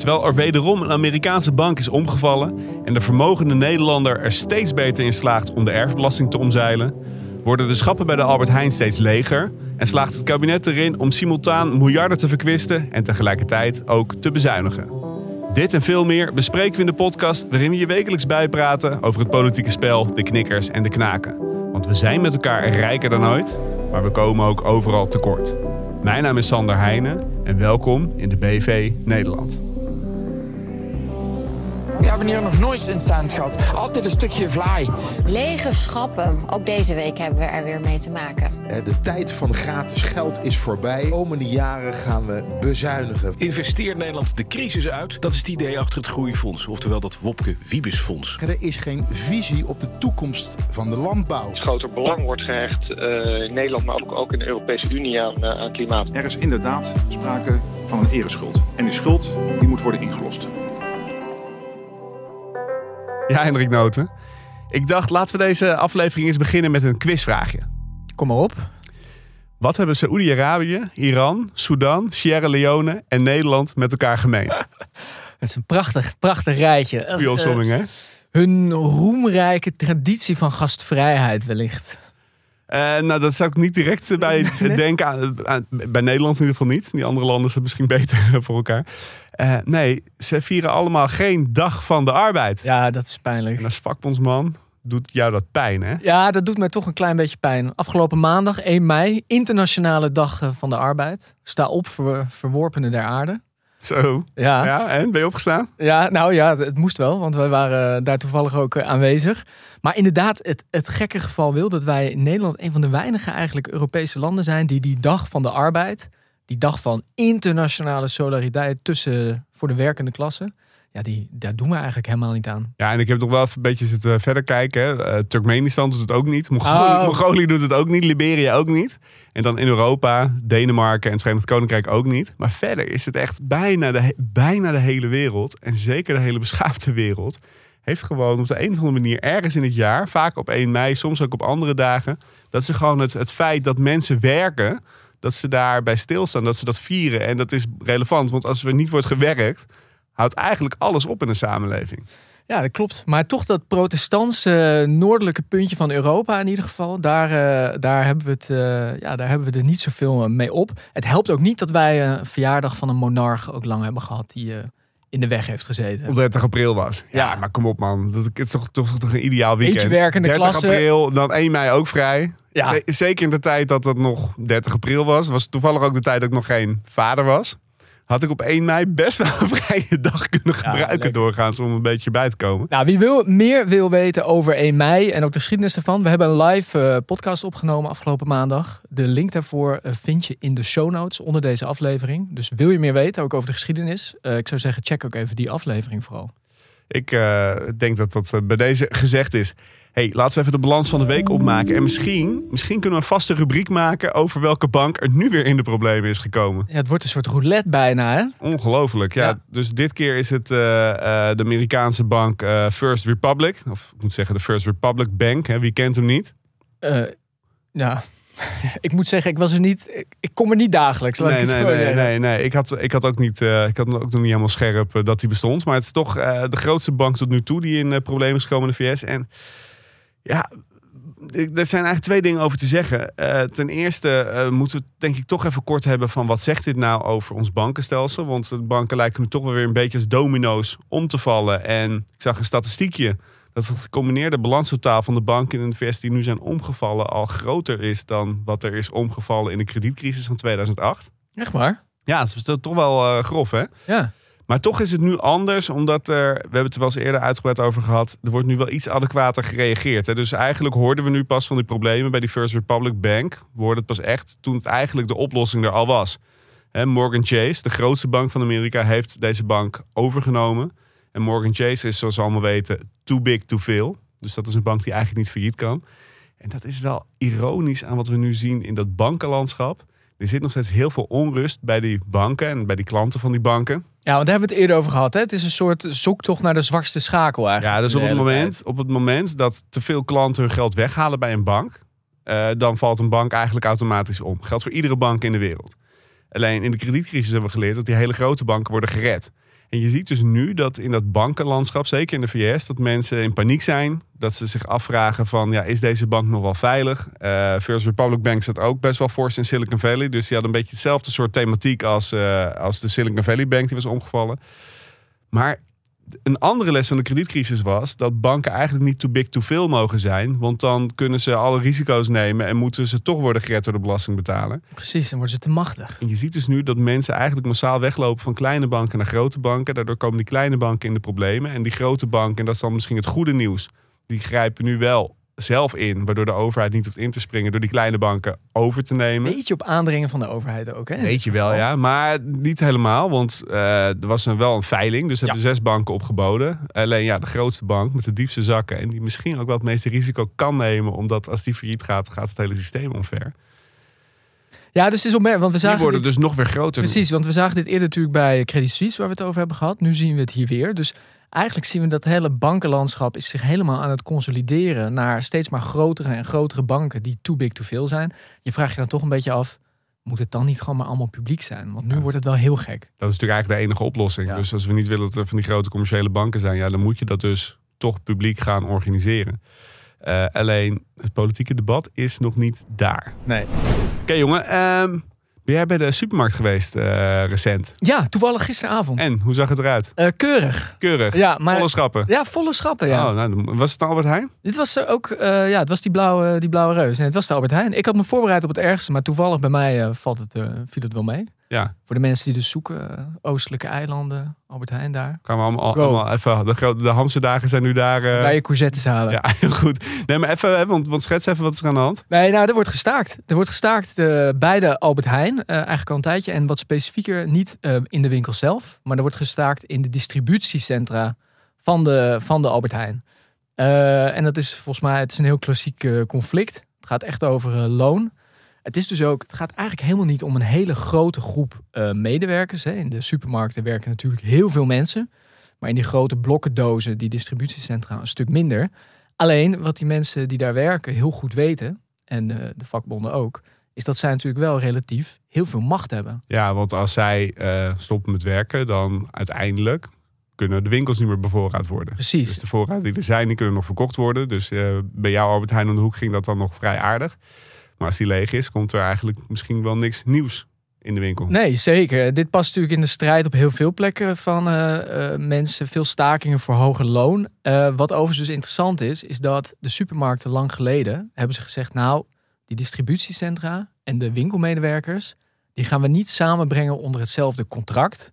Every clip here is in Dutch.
Terwijl er wederom een Amerikaanse bank is omgevallen en de vermogende Nederlander er steeds beter in slaagt om de erfbelasting te omzeilen, worden de schappen bij de Albert Heijn steeds leger en slaagt het kabinet erin om simultaan miljarden te verkwisten en tegelijkertijd ook te bezuinigen. Dit en veel meer bespreken we in de podcast waarin we je wekelijks bijpraten over het politieke spel, de knikkers en de knaken. Want we zijn met elkaar rijker dan ooit, maar we komen ook overal tekort. Mijn naam is Sander Heijnen en welkom in de BV Nederland. Hebben hier nog nooit een stand gehad. Altijd een stukje vlaai. Lege schappen. Ook deze week hebben we er weer mee te maken. Eh, De tijd van gratis geld is voorbij. De komende jaren gaan we bezuinigen. Investeert Nederland de crisis uit? Dat is het idee achter het Groeifonds, oftewel dat Wopke Wiebesfonds. Er is geen visie op de toekomst van de landbouw. groter belang wordt gehecht eh, in Nederland, maar ook, ook in de Europese Unie aan, eh, aan klimaat. Er is inderdaad sprake van een ereschuld. En die schuld die moet worden ingelost. Ja, Hendrik Noten. Ik dacht, laten we deze aflevering eens beginnen met een quizvraagje. Kom maar op. Wat hebben Saoedi-Arabië, Iran, Sudan, Sierra Leone en Nederland met elkaar gemeen? Het is een prachtig, prachtig rijtje. Goeie eh, opzomming, hè? hun roemrijke traditie van gastvrijheid wellicht. Eh, nou, dat zou ik niet direct bij denken. Aan, aan- bij Nederland in ieder geval niet. Die andere landen zijn misschien beter voor elkaar. Eh, nee, ze vieren allemaal geen dag van de arbeid. Ja, dat is pijnlijk. En als vakbondsman doet jou dat pijn, hè? Ja, dat doet mij toch een klein beetje pijn. Afgelopen maandag, 1 mei, internationale dag eh, van de arbeid. Sta op, ver, verworpenen der aarde. Zo. Ja, ja. Ja, en? Ben je opgestaan? nou ja, het moest wel, want wij waren daar toevallig ook eh, aanwezig. Maar inderdaad, het, het gekke geval wil dat wij in Nederland een van de weinige eigenlijk Europese landen zijn die die dag van de arbeid, die dag van internationale solidariteit tussen voor de werkende klasse, ja, die, daar doen we eigenlijk helemaal niet aan. Ja, en ik heb nog wel even een beetje zitten verder kijken. hè. Eh, Turkmenistan doet het ook niet. Mongolië, Oh. Mongolië doet het ook niet. Liberia ook niet. En dan in Europa, Denemarken en het Verenigd Koninkrijk ook niet. Maar verder is het echt bijna de, bijna de hele wereld. En zeker de hele beschaafde wereld. Heeft gewoon op de een of andere manier ergens in het jaar. Vaak op 1 mei, soms ook op andere dagen. Dat ze gewoon het, het feit dat mensen werken. Dat ze daarbij stilstaan. Dat ze dat vieren. En dat is relevant. Want als er niet wordt gewerkt. Houdt eigenlijk alles op in een samenleving. Ja, dat klopt. Maar toch dat protestantse noordelijke puntje van Europa in ieder geval, daar, eh, daar, hebben, we het, eh, ja, daar hebben we er niet zoveel mee op. Het helpt ook niet dat wij eh, een verjaardag van een monarch ook lang hebben gehad die eh, in de weg heeft gezeten. op 30 april was. Ja, Ja. maar kom op man. Dat is toch, toch, toch een ideaal weekend. Werkende 30 klasse. april, dan 1 mei ook vrij. Ja. Zeker in de tijd dat het nog 30 april was. was toevallig ook de tijd dat ik nog geen vader was. Had ik op 1 mei best wel een vrije dag kunnen gebruiken lekker. doorgaans om een beetje bij te komen. Nou, wie wil, meer wil weten over 1 mei en ook de geschiedenis ervan, we hebben een live eh, podcast opgenomen afgelopen maandag. De link daarvoor eh, vind je in de show notes onder deze aflevering. Dus wil je meer weten, ook over de geschiedenis, eh, ik zou zeggen, check ook even die aflevering vooral. Ik denk dat dat bij deze gezegd is. Hey, laten we even de balans van de week opmaken. En misschien, misschien kunnen we een vaste rubriek maken over welke bank er nu weer in de problemen is gekomen. Ja, het wordt een soort roulette bijna, hè? Ongelooflijk. Ja, Ja. dus dit keer is het eh, eh, de Amerikaanse bank eh, First Republic. Of ik moet zeggen de First Republic Bank. Hè. Wie kent hem niet? Ja, ik moet zeggen, ik was er niet. Ik, kom er niet dagelijks. Laat Nee, ik het nee, nee, nee, nee. Ik had, ik had ook niet, ik had ook nog niet helemaal scherp dat die bestond. Maar het is toch de grootste bank tot nu toe die in problemen is gekomen in de VS. En ja, er zijn eigenlijk twee dingen over te zeggen. Eh, ten eerste eh, moeten we het denk ik toch even kort hebben van wat zegt dit nou over ons bankenstelsel? Want de banken lijken nu toch wel weer een beetje als domino's om te vallen. En ik zag een statistiekje dat het gecombineerde balanstotaal van de banken in de VS die nu zijn omgevallen al groter is dan wat er is omgevallen in de kredietcrisis van 2008. Echt waar? Ja, dat is toch wel eh, grof hè? Ja. Maar toch is het nu anders, omdat er, we hebben het er wel eens eerder uitgebreid over gehad, er wordt nu wel iets adequater gereageerd. Hè? Dus eigenlijk hoorden we nu pas van die problemen bij die First Republic Bank. We hoorden het pas echt toen het eigenlijk de oplossing er al was. Hè, Morgan Chase, de grootste bank van Amerika, heeft deze bank overgenomen. En Morgan Chase is, zoals we allemaal weten, too big to fail. Dus dat is een bank die eigenlijk niet failliet kan. En dat is wel ironisch aan wat we nu zien in dat bankenlandschap. Er zit nog steeds heel veel onrust bij die banken en bij die klanten van die banken. Ja, want daar hebben we het eerder over gehad. Hè? Het is een soort zoektocht naar de zwakste schakel eigenlijk. Ja, dus op het, moment, tijd. op het moment dat te veel klanten hun geld weghalen bij een bank, eh, dan valt een bank eigenlijk automatisch om. Geldt voor iedere bank in de wereld. Alleen in de kredietcrisis hebben we geleerd dat die hele grote banken worden gered. En je ziet dus nu dat in dat bankenlandschap, zeker in de VS, dat mensen in paniek zijn. Dat ze zich afvragen van, ja, is deze bank nog wel veilig? Eh First Republic Bank zat ook best wel fors in Silicon Valley. Dus die had een beetje hetzelfde soort thematiek als, eh, als de Silicon Valley Bank die was omgevallen. Maar een andere les van de kredietcrisis was dat banken eigenlijk niet too big to fail mogen zijn. Want dan kunnen ze alle risico's nemen en moeten ze toch worden gered door de belastingbetaler. Precies, dan worden ze te machtig. En je ziet dus nu dat mensen eigenlijk massaal weglopen van kleine banken naar grote banken. Daardoor komen die kleine banken in de problemen. En die grote banken, en dat is dan misschien het goede nieuws, die grijpen nu wel zelf in. Waardoor de overheid niet hoeft in te springen door die kleine banken over te nemen. Beetje op aandringen van de overheid ook, hè? Weet je wel, ja. Maar niet helemaal, want eh, er was een, wel een veiling. Dus hebben zes banken opgeboden. Alleen ja, de grootste bank met de diepste zakken... en die misschien ook wel het meeste risico kan nemen... omdat als die failliet gaat, gaat het hele systeem omver. Ja, dus het is opmerkelijk, want we Die zagen worden dit- dus nog weer groter. Precies, want we zagen dit eerder natuurlijk bij Credit Suisse, waar we het over hebben gehad. Nu zien we het hier weer. Dus eigenlijk zien we dat het hele bankenlandschap is zich helemaal aan het consolideren naar steeds maar grotere en grotere banken die too big to fail zijn. Je vraagt je dan toch een beetje af, moet het dan niet gewoon maar allemaal publiek zijn? Want nu wordt het wel heel gek. Dat is natuurlijk eigenlijk de enige oplossing. Ja. Dus als we niet willen dat er van die grote commerciële banken zijn... Ja, dan moet je dat dus toch publiek gaan organiseren. Eh, alleen het politieke debat is nog niet daar. Nee. Oké jongen, ehm, ben jij bij de supermarkt geweest eh, recent? Ja, toevallig gisteravond. En, hoe zag het eruit? Eh, keurig. Keurig. Ja, maar Volle schappen. ja, volle schappen. Ja. Oh, nou, was het Albert Heijn? Dit was er ook, eh, ja, het was die blauwe, die blauwe reus. En het was de Albert Heijn. Ik had me voorbereid op het ergste, maar toevallig bij mij eh, valt het, eh, viel het wel mee. Ja, Voor de mensen die dus zoeken, eh, oostelijke eilanden, Albert Heijn daar. gaan we allemaal, even. De, de Hamsterdagen zijn nu daar. eh, Daar je courgettes halen. ja, heel goed. Nee, maar even, want, want schets even wat is er aan de hand. Nee, nou, er wordt gestaakt. Er wordt gestaakt eh, bij de Albert Heijn, eh, eigenlijk al een tijdje. En wat specifieker, niet eh, in de winkel zelf, maar er wordt gestaakt in de distributiecentra van de, van de Albert Heijn. Eh, en dat is volgens mij het is een heel klassiek conflict. Het gaat echt over loon. Het is dus ook, het gaat eigenlijk helemaal niet om een hele grote groep eh, medewerkers. Hè. In de supermarkten werken natuurlijk heel veel mensen. Maar in die grote blokkendozen, die distributiecentra, een stuk minder. Alleen wat die mensen die daar werken heel goed weten, en de, de vakbonden ook, is dat zij natuurlijk wel relatief heel veel macht hebben. Ja, want als zij eh, stoppen met werken, dan uiteindelijk kunnen de winkels niet meer bevoorraad worden. Precies. Dus de voorraden die er zijn, die kunnen nog verkocht worden. Dus eh, bij jou Albert Heijn om de hoek ging dat dan nog vrij aardig. Maar als die leeg is, komt er eigenlijk misschien wel niks nieuws in de winkel. Nee, zeker. Dit past natuurlijk in de strijd op heel veel plekken van eh, eh, mensen. Veel stakingen voor hoger loon. Eh, wat overigens dus interessant is, is dat de supermarkten lang geleden hebben ze gezegd... nou, die distributiecentra en de winkelmedewerkers... die gaan we niet samenbrengen onder hetzelfde contract.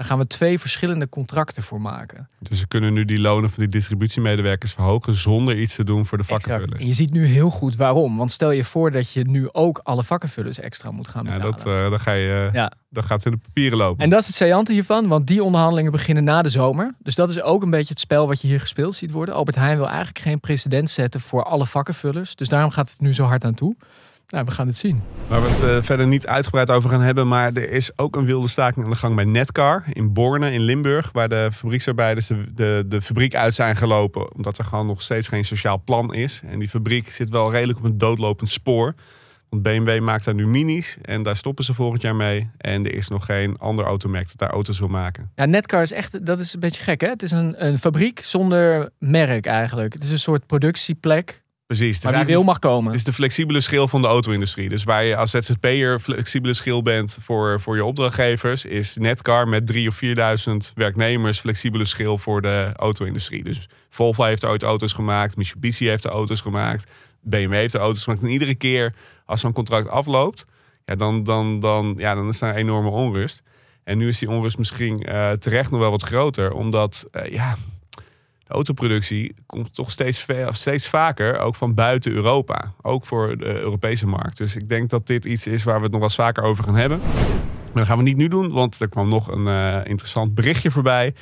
Daar gaan we twee verschillende contracten voor maken. Dus ze kunnen nu die lonen van die distributiemedewerkers verhogen zonder iets te doen voor de Exact. vakkenvullers. En je ziet nu heel goed waarom. Want stel je voor dat je nu ook alle vakkenvullers extra moet gaan Ja, betalen. dat, eh, dan, ga je, eh, Ja. dan gaat het in de papieren lopen. En dat is het saillante hiervan, want die onderhandelingen beginnen na de zomer. Dus dat is ook een beetje het spel wat je hier gespeeld ziet worden. Albert Heijn wil eigenlijk geen precedent zetten voor alle vakkenvullers. Dus daarom gaat het nu zo hard aan toe. Nou, we gaan het zien. Waar we het eh, verder niet uitgebreid over gaan hebben. Maar er is ook een wilde staking aan de gang bij Netcar in Borne in Limburg. Waar de fabrieksarbeiders de, de, de fabriek uit zijn gelopen. Omdat er gewoon nog steeds geen sociaal plan is. En die fabriek zit wel redelijk op een doodlopend spoor. Want BMW maakt daar nu minis. En daar stoppen ze volgend jaar mee. En er is nog geen ander automerk dat daar auto's wil maken. Ja, Netcar is echt, dat is een beetje gek hè. Het is een, een fabriek zonder merk eigenlijk. Het is een soort productieplek Precies. Waar wie wil mag komen. Het is de flexibele schil van de auto-industrie. Dus waar je als ZZP'er flexibele schil bent voor, voor je opdrachtgevers, is Netcar met 3.000 of 4.000 werknemers flexibele schil voor de auto-industrie. Dus Volvo heeft er ooit auto's gemaakt, Mitsubishi heeft er auto's gemaakt, BMW heeft er auto's gemaakt. En iedere keer als zo'n contract afloopt, ja, dan, dan, dan, ja, dan is er een enorme onrust. En nu is die onrust misschien eh, terecht nog wel wat groter, omdat eh, ja, autoproductie komt toch steeds, steeds vaker ook van buiten Europa. Ook voor de Europese markt. Dus ik denk dat dit iets is waar we het nog wel eens vaker over gaan hebben. Maar dat gaan we niet nu doen, want er kwam nog een eh, interessant berichtje voorbij.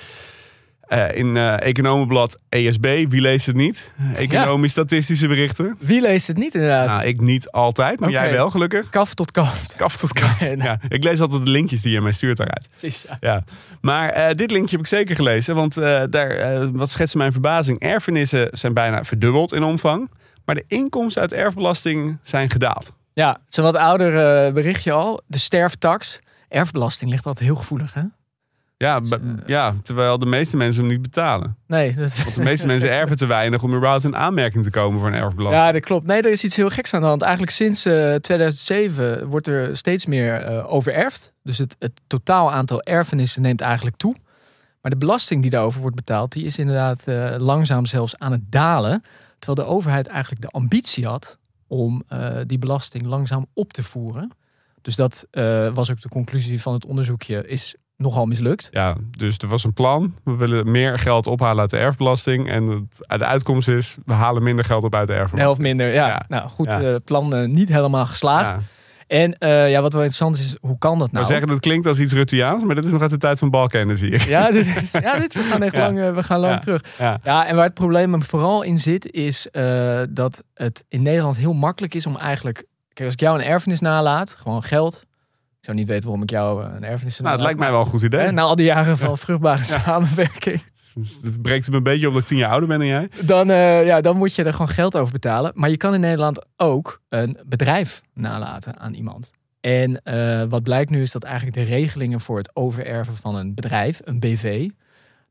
Eh, in eh Economenblad ESB, wie leest het niet? Economisch-statistische berichten. Wie leest het niet inderdaad? Nou, ik niet altijd, maar jij wel gelukkig. Kaf tot kaf. Kaf tot kaf. Nee. Ja, ik lees altijd de linkjes die je mij stuurt daaruit. Precies. ja. Ja, maar eh, dit linkje heb ik zeker gelezen. Want daar, wat schetst mijn verbazing? Erfenissen zijn bijna verdubbeld in omvang. Maar de inkomsten uit erfbelasting zijn gedaald. Ja, het is een wat ouder berichtje al. De sterftax. Erfbelasting ligt altijd heel gevoelig, hè? Ja, is, eh, ja, terwijl de meeste mensen hem niet betalen. Nee, dat is... Want de meeste mensen erven te weinig om überhaupt in aanmerking te komen voor een erfbelasting. Ja, dat klopt. Nee, er is iets heel geks aan de hand. Eigenlijk sinds eh, 2007 wordt er steeds meer eh overerfd. Dus het, het totaal aantal erfenissen neemt eigenlijk toe. Maar de belasting die daarover wordt betaald, die is inderdaad eh, langzaam zelfs aan het dalen. Terwijl de overheid eigenlijk de ambitie had om eh, die belasting langzaam op te voeren. Dus dat eh, was ook de conclusie van het onderzoekje, is nogal mislukt. Ja, dus er was een plan. We willen meer geld ophalen uit de erfbelasting. En het, de uitkomst is, we halen minder geld op uit de erfbelasting. helft minder, ja. Ja. Nou goed, Ja. eh, plan eh, niet helemaal geslaagd. Ja. En eh, ja, wat wel interessant is, hoe kan dat We nou? zeggen dat klinkt als iets Ruttiaans, maar dat is nog uit de tijd van Balkenende, zie ik. Ja, dit is, ja dit, we gaan echt lang, eh, we gaan lang terug. Ja. En waar het probleem hem vooral in zit, is eh, dat het in Nederland heel makkelijk is om eigenlijk... Kijk, als ik jou een erfenis nalaat, gewoon geld. Ik zou niet weten waarom ik jou eh, een erfenis Nou, het lijkt mij wel een goed idee. Hè, na al die jaren van vruchtbare samenwerking. Het breekt het me een beetje op dat ik tien jaar ouder ben dan jij. Dan, eh, ja, dan moet je er gewoon geld over betalen. Maar je kan in Nederland ook een bedrijf nalaten aan iemand. En eh, wat blijkt nu is dat eigenlijk de regelingen voor het overerven van een bedrijf, een BV,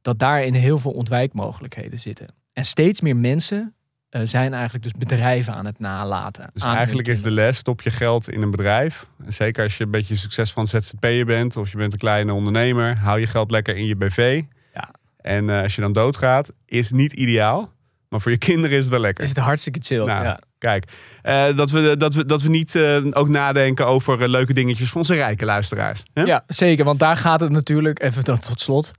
dat daarin heel veel ontwijkmogelijkheden zitten. En steeds meer mensen eh, zijn eigenlijk dus bedrijven aan het nalaten. Dus eigenlijk is de les, stop je geld in een bedrijf. En zeker als je een beetje succesvol ZZP'er bent of je bent een kleine ondernemer, hou je geld lekker in je BV. Ja. En eh, als je dan doodgaat, is niet ideaal. Maar voor je kinderen is het wel lekker. Is het hartstikke chill. Nou, ja. Kijk, eh, dat, we, dat, we, dat we niet ook nadenken over leuke dingetjes voor onze rijke luisteraars. Hè? ja, zeker. Want daar gaat het natuurlijk, even dat tot slot.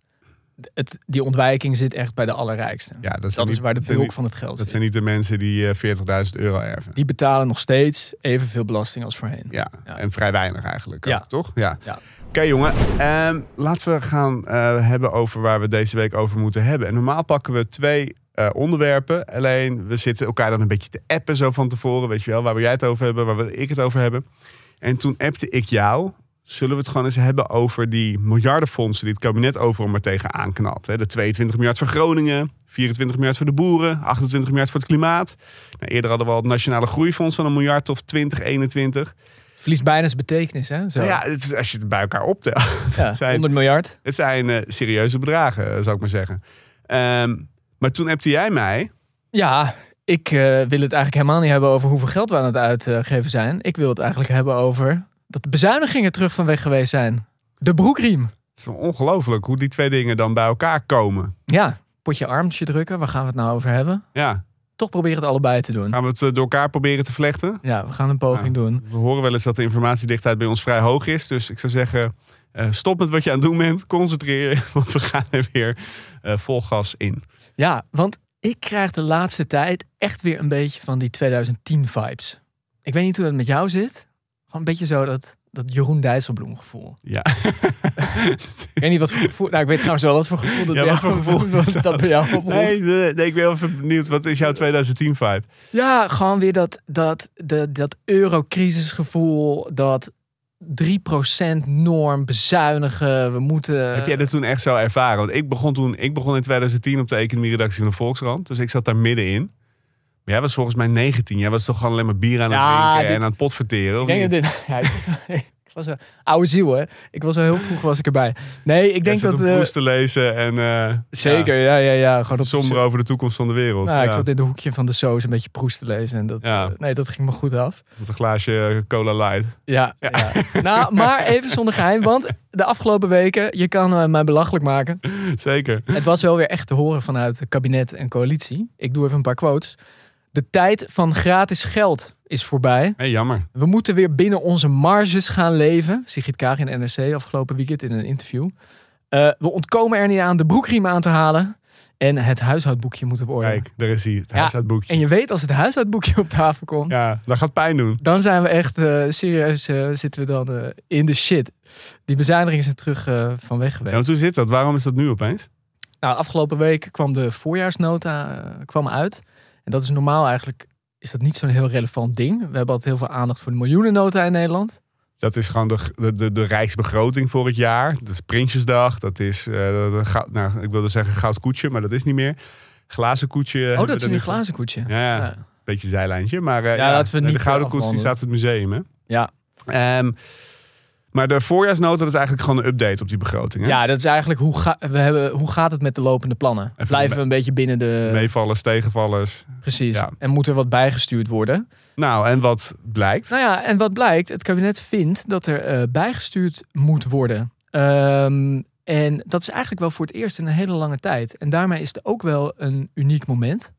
Het, die ontwijking zit echt bij de allerrijksten. Ja, dat, dat is waar de dat bulk van het geld Dat zit. zijn niet de mensen die eh, 40.000 euro erven. Die betalen nog steeds evenveel belasting als voorheen. Ja, Ja. en vrij weinig eigenlijk ook, Ja. toch? Ja. Ja. Oké jongen, Ehm, laten we gaan eh, hebben over waar we deze week over moeten hebben. En normaal pakken we twee eh, onderwerpen. Alleen we zitten elkaar dan een beetje te appen zo van tevoren. Weet je wel, waar wil jij het over hebben, waar wil ik het over hebben. En toen appte ik jou. Zullen we het gewoon eens hebben over die miljardenfondsen die het kabinet overal maar tegenaan knalt. De 22 miljard voor Groningen, 24 miljard voor de boeren, 28 miljard voor het klimaat. Nou, eerder hadden we al het Nationale Groeifonds van een miljard of 20, 21. Verliest bijna zijn betekenis, hè? Zo. Nou ja, het is- als je het bij elkaar optelt. Ja, het zijn, 100 miljard. het zijn eh, serieuze bedragen, eh, zou ik maar zeggen. Ehm, maar toen appte jij mij. Ja, ik eh, wil het eigenlijk helemaal niet hebben over hoeveel geld we aan het uitgeven zijn. Ik wil het eigenlijk hebben over dat de bezuinigingen terug van weg geweest zijn. De broekriem. Het is ongelooflijk hoe die twee dingen dan bij elkaar komen. Ja, potje armtje drukken. Waar gaan we het nou over hebben? Ja, Toch proberen het allebei te doen. gaan we het eh, door elkaar proberen te vlechten? Ja, we gaan een poging doen. We horen wel eens dat de informatiedichtheid bij ons vrij hoog is. Dus ik zou zeggen, eh, stop met wat je aan het doen bent. Concentreer je, want we gaan er weer eh, vol gas in. Ja, want ik krijg de laatste tijd echt weer een beetje van die 2010 vibes. Ik weet niet hoe dat met jou zit. Gewoon een beetje zo dat, dat Jeroen Dijsselbloem gevoel. Ja, Ik weet niet wat voor gevoel. Nou, ik weet trouwens wel wat voor gevoel dat Ja, wat voor gevoel is dat, dat? bij jou nee, nee, nee, ik ben wel even benieuwd. Wat is jouw 2010 vibe? Ja, gewoon weer dat, dat, dat, dat eurocrisisgevoel, dat 3% norm bezuinigen. We moeten. Heb jij dat toen echt zo ervaren? Want ik begon toen, ik begon in 2010 op de economieredactie van de Volkskrant. Dus ik zat daar middenin. Jij was volgens mij 19. Jij was toch gewoon alleen maar bier aan het Ja, drinken dit- en aan het potverteren? Ik denk niet? dat dit. Ja, ik was, ik was een oude ziel, hè? Ik was al heel vroeg was ik erbij. Nee, ik denk dat. op eh, Proest te lezen en eh, zeker, ja, ja, ja. Gewoon ja, op somber over de toekomst van de wereld. Nou, ja. ik zat in de hoekje van de soos een beetje proest te lezen. En dat, eh, nee, dat ging me goed af. Met een glaasje cola light. Ja, ja. nou, maar even zonder geheim. Want de afgelopen weken, je kan eh, mij belachelijk maken. Zeker. Het was wel weer echt te horen vanuit het kabinet en coalitie. Ik doe even een paar quotes. De tijd van gratis geld is voorbij. Hé, jammer. We moeten weer binnen onze marges gaan leven. Sigrid Kaag in NRC afgelopen weekend in een interview. Eh, we ontkomen er niet aan de broekriem aan te halen. En het huishoudboekje moet op orde. Kijk, daar is hij. Het Ja, huishoudboekje. En je weet als het huishoudboekje op tafel komt. Ja, dat gaat pijn doen. Dan zijn we echt eh, serieus eh, zitten we dan in de shit. Die bezuinigingen zijn terug van weg Ja, geweest. want hoe zit dat? Waarom is dat nu opeens? Nou, afgelopen week kwam de voorjaarsnota kwam uit. En dat is normaal eigenlijk is dat niet zo'n heel relevant ding. We hebben altijd heel veel aandacht voor de miljoenennota in Nederland. Dat is gewoon de, de, de, de rijksbegroting voor het jaar. Dat is Prinsjesdag. Dat is, eh, de goud, nou, ik wilde zeggen goud koetje, maar dat is niet meer. Glazen koetje. Oh, dat is een glazen koetje. Ja, ja. Beetje zijlijntje. Maar eh, Ja, we de niet, gouden eh, koets die afwandelen. staat in het museum. Hè? Ja. Ehm, Maar de voorjaarsnota dat is eigenlijk gewoon een update op die begroting. Hè? Ja, dat is eigenlijk hoe, ga, we hebben, hoe gaat het met de lopende plannen? Even Blijven we een beetje binnen de... Meevallers, tegenvallers. Precies. Ja. En moet er wat bijgestuurd worden? Nou, en wat blijkt? Nou ja, en wat blijkt, het kabinet vindt dat er eh, bijgestuurd moet worden. Ehm, en dat is eigenlijk wel voor het eerst in een hele lange tijd. En daarmee is het ook wel een uniek moment.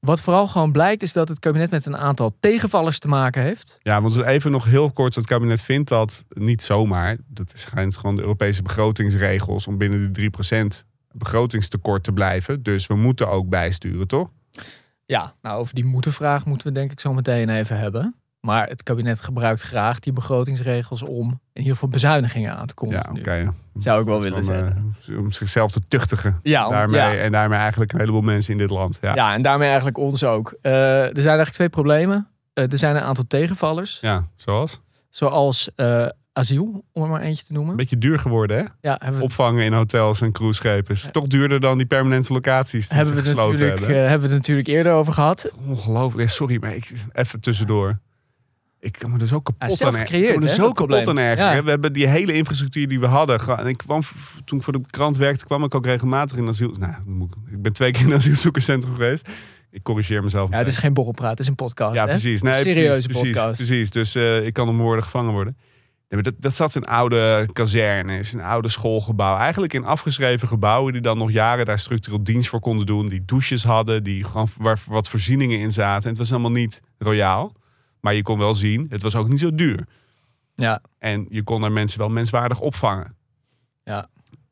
Wat vooral gewoon blijkt, is dat het kabinet met een aantal tegenvallers te maken heeft. Ja, want even nog heel kort. Het kabinet vindt dat niet zomaar. Dat is schijnt gewoon de Europese begrotingsregels om binnen de 3% begrotingstekort te blijven. Dus we moeten ook bijsturen, toch? Ja, nou over die moeten-vraag moeten we denk ik zo meteen even hebben. Maar het kabinet gebruikt graag die begrotingsregels om in ieder geval bezuinigingen aan te Ja, kondigen. oké. nu. Zou ik wel willen Om, zeggen. eh, om zichzelf te tuchtigen. Ja, om- daarmee, ja. En daarmee eigenlijk een heleboel mensen in dit land. Ja, Ja, en daarmee eigenlijk ons ook. Eh, er zijn eigenlijk twee problemen. Eh, er zijn een aantal tegenvallers. Ja, zoals? Zoals eh, asiel, om er maar eentje te noemen. Een beetje duur geworden, hè? Ja, we, Opvangen in hotels en cruiseschepen. Is toch duurder dan die permanente locaties die hebben, ze we het gesloten natuurlijk, hebben. eh, hebben we het natuurlijk eerder over gehad. Ongelooflijk. Sorry, maar ik, even tussendoor. Ik kan me er zo kapot aan gecreëerd, Ik me er zo kapot aan. Ja. We hebben die hele infrastructuur die we hadden. ik kwam, toen ik voor de krant werkte, kwam ik ook regelmatig in asiel. Nou, ik- ben twee keer in een asielzoekerscentrum geweest. Ik corrigeer mezelf. Ja, het is geen borrelpraat, het is een podcast. Ja, hè? precies. Nee, een serieuze precies, podcast. Precies, dus eh, ik kan om woorden gevangen worden. Nee, dat, dat zat in oude kazernes, in oude schoolgebouwen. Eigenlijk in afgeschreven gebouwen die dan nog jaren daar structureel dienst voor konden doen. Die douches hadden, die gewoon waar wat voorzieningen in zaten. En het was allemaal niet royaal. Maar je kon wel zien, het was ook niet zo duur. Ja, En je kon daar mensen wel menswaardig opvangen. ja.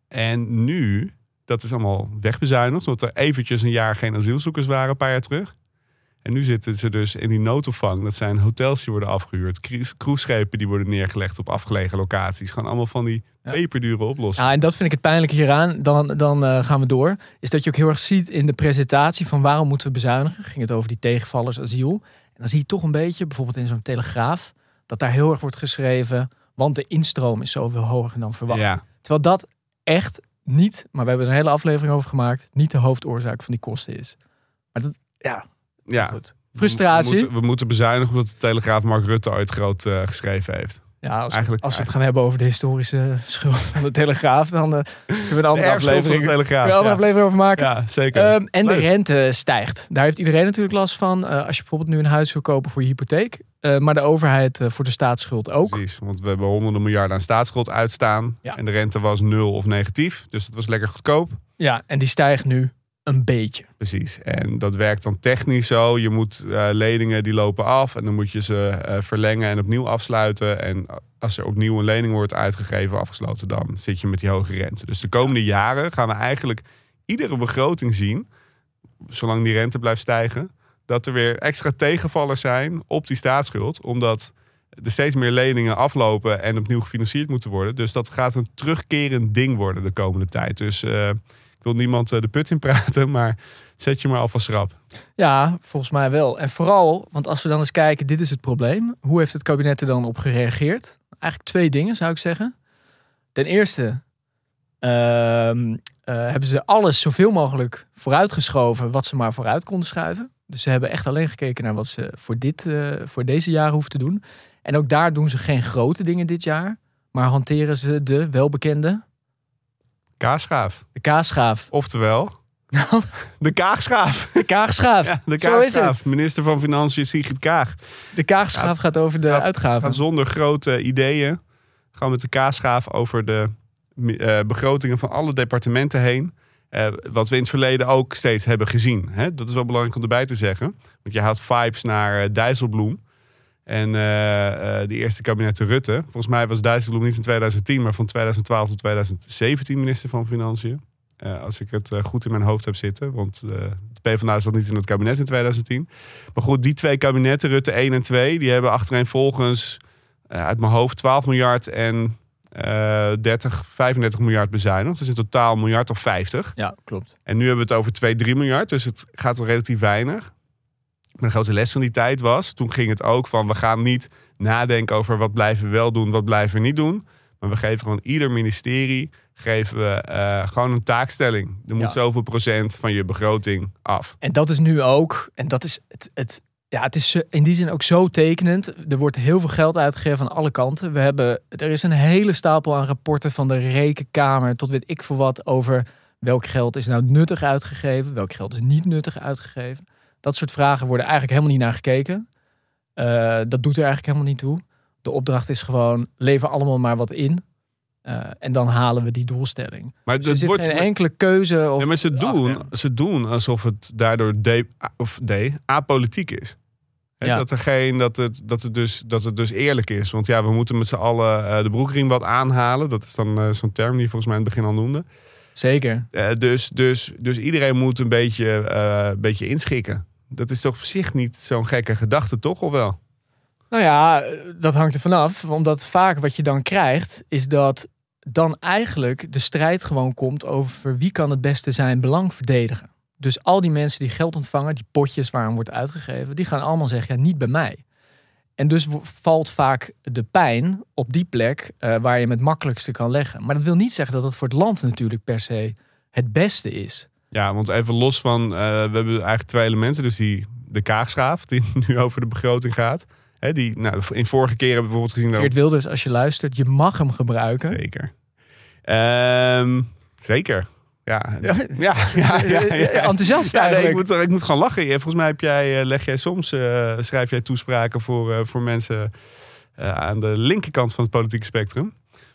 En nu, dat is allemaal wegbezuinigd. Omdat er eventjes een jaar geen asielzoekers waren, een paar jaar terug. En nu zitten ze dus in die noodopvang. Dat zijn hotels die worden afgehuurd. cruise- Cruiseschepen die worden neergelegd op afgelegen locaties. Gewoon allemaal van die Ja. peperdure oplossingen. Ja, en dat vind ik het pijnlijke hieraan. Dan, dan eh, gaan we door. Is dat je ook heel erg ziet in de presentatie van waarom moeten we bezuinigen. Ging het over die tegenvallers asiel. En dan zie je toch een beetje, bijvoorbeeld in zo'n telegraaf, dat daar heel erg wordt geschreven. Want de instroom is zoveel hoger dan verwacht. Ja, Terwijl dat echt niet, maar we hebben er een hele aflevering over gemaakt, niet de hoofdoorzaak van die kosten is. Maar dat, ja, ja. goed. Frustratie. We moeten, we moeten bezuinigen omdat de Telegraaf Mark Rutte ooit groot eh, geschreven heeft. Ja, als, Eigenlijk- als we het gaan hebben over de historische schuld van de Telegraaf, dan eh, kunnen we een De andere de aflevering, Telegraaf. we een andere Ja, aflevering over maken. ja zeker. Ehm, en de rente stijgt. Daar heeft iedereen natuurlijk last van. Eh, als je bijvoorbeeld nu een huis wil kopen voor je hypotheek. Eh, maar de overheid voor de staatsschuld ook. Precies, want we hebben honderden miljarden aan staatsschuld uitstaan. Ja. En de rente was nul of negatief. Dus dat was lekker goedkoop. Ja, en die stijgt nu een beetje. Precies. En dat werkt dan technisch zo. Je moet eh, leningen die lopen af. En dan moet je ze eh, verlengen en opnieuw afsluiten. En als er opnieuw een lening wordt uitgegeven, afgesloten, dan zit je met die hoge rente. Dus de komende jaren gaan we eigenlijk iedere begroting zien, zolang die rente blijft stijgen, dat er weer extra tegenvallers zijn op die staatsschuld. Omdat er steeds meer leningen aflopen en opnieuw gefinancierd moeten worden. Dus dat gaat een terugkerend ding worden de komende tijd. Dus eh, ik wil niemand eh, de put in praten, maar zet je maar alvast schrap. Ja, volgens mij wel. En vooral, want als we dan eens kijken, dit is het probleem. Hoe heeft het kabinet er dan op gereageerd? Eigenlijk twee dingen zou ik zeggen. Ten eerste ehm, eh, hebben ze alles zoveel mogelijk vooruitgeschoven wat ze maar vooruit konden schuiven. Dus ze hebben echt alleen gekeken naar wat ze voor, dit, eh, voor deze jaren hoeven te doen. En ook daar doen ze geen grote dingen dit jaar. Maar hanteren ze de welbekende, Kaasschaaf. de kaasschaaf. Oftewel, de Kaagschaaf. De kaagschaaf. Ja, de Zo is het. Kaagschaaf. Minister van Financiën Sigrid Kaag. De kaagschaaf Gaat- gaat over de gaat- uitgaven. Gaat zonder grote ideeën. Gewoon met de Kaasschaaf over de eh, begrotingen van alle departementen heen. Eh, wat we in het verleden ook steeds hebben gezien. Hè? Dat is wel belangrijk om erbij te zeggen. Want je haalt vibes naar eh, Dijsselbloem. En eh, eh, de eerste kabinetten Rutte. Volgens mij was Dijsselbloem niet in 2010, maar van 2012 tot 2017 minister van Financiën. Eh, als ik het goed in mijn hoofd heb zitten. Want eh de PvdA zat niet in het kabinet in 2010. Maar goed, die twee kabinetten, Rutte 1 en 2, die hebben achtereenvolgens uit mijn hoofd 12 miljard en eh 30, 35 miljard bezuinigd. Dus in totaal een miljard of 50. Ja, klopt. En nu hebben we het over 2, 3 miljard. Dus het gaat wel relatief weinig. De grote les van die tijd was, toen ging het ook van we gaan niet nadenken over wat blijven we wel doen, wat blijven we niet doen. Maar we geven gewoon ieder ministerie geven we eh, gewoon een taakstelling. Er moet Ja. zoveel procent van je begroting af. En dat is nu ook, en dat is het, het ja, het is in die zin ook zo tekenend. Er wordt heel veel geld uitgegeven aan alle kanten. We hebben, er is een hele stapel aan rapporten van de rekenkamer tot weet ik veel wat over welk geld is nou nuttig uitgegeven, welk geld is niet nuttig uitgegeven. Dat soort vragen worden eigenlijk helemaal niet naar gekeken. Uh, dat doet er eigenlijk helemaal niet toe. De opdracht is gewoon lever allemaal maar wat in. Uh, en dan halen we die doelstelling. Maar dus er zit wordt, geen enkele keuze. Of ja, maar ze doen, ze doen alsof het daardoor de, of de, apolitiek is. Ja. Dat, er geen, dat, het, dat, het dus, dat het dus eerlijk is. Want ja, we moeten met z'n allen uh, de broekriem wat aanhalen. Dat is dan zo'n term die volgens mij in het begin al noemde. Zeker. dus, dus, dus iedereen moet een beetje, een beetje inschikken. Dat is toch op zich niet zo'n gekke gedachte, toch? Of wel? Nou ja, dat hangt er vanaf. Omdat vaak wat je dan krijgt, is dat dan eigenlijk de strijd gewoon komt over wie kan het beste zijn belang verdedigen. Dus al die mensen die geld ontvangen, die potjes waar wordt uitgegeven, die gaan allemaal zeggen, ja, niet bij mij. En dus valt vaak de pijn op die plek uh, waar je hem het makkelijkste kan leggen. Maar dat wil niet zeggen dat het voor het land natuurlijk per se het beste is. Ja, want even los van, uh, we hebben eigenlijk twee elementen. Dus die, de kaagschaaf, die nu over de begroting gaat. Hè, die, nou, in vorige keer hebben we bijvoorbeeld gezien... Geert Wilders, als je luistert, je mag hem gebruiken. Zeker. Um, zeker. Ja, ja, ja, ja, ja, enthousiast ja, nee, ik, moet, ik moet gewoon lachen. Volgens mij heb jij, eh, leg jij soms, uh, schrijf jij toespraken voor, uh, voor mensen uh, aan de linkerkant van het politieke spectrum.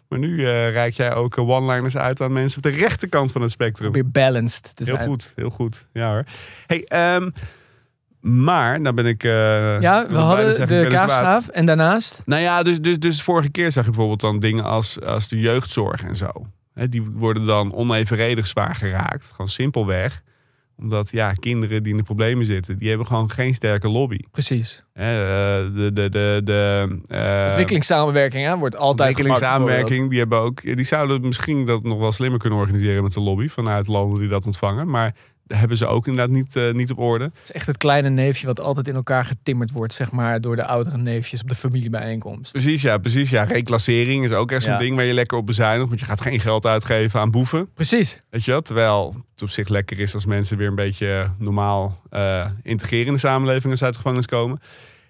Maar nu reik jij ook one-liners uit aan mensen op de rechterkant van het spectrum. Weer balanced te zijn. Heel goed, heel goed. Ja hoor. Hey, um, maar, nou ben ik. Ja, we hadden de kaasgraaf en daarnaast. Nou ja, dus, dus, dus vorige keer zag je bijvoorbeeld dan dingen als, als de jeugdzorg en zo. Die worden dan onevenredig zwaar geraakt. Gewoon simpelweg omdat ja, kinderen die in de problemen zitten, die hebben gewoon geen sterke lobby. Precies. Uh, de, de, de, de, uh, Ontwikkelingssamenwerking hè, wordt altijd Ontwikkelingssamenwerking, die hebben ook. Die zouden misschien dat nog wel slimmer kunnen organiseren met de lobby vanuit landen die dat ontvangen. Maar hebben ze ook inderdaad niet, uh, niet op orde. Het is echt het kleine neefje wat altijd in elkaar getimmerd wordt, zeg maar, door de oudere neefjes op de familiebijeenkomst. Precies, ja, precies. Ja, reclassering is ook echt zo'n ding waar je lekker op bezuinigt, want je gaat geen geld uitgeven aan boeven. Precies. Weet je wat? Terwijl het op zich lekker is als mensen weer een beetje normaal uh, integreren in de samenleving als uit de gevangenis komen.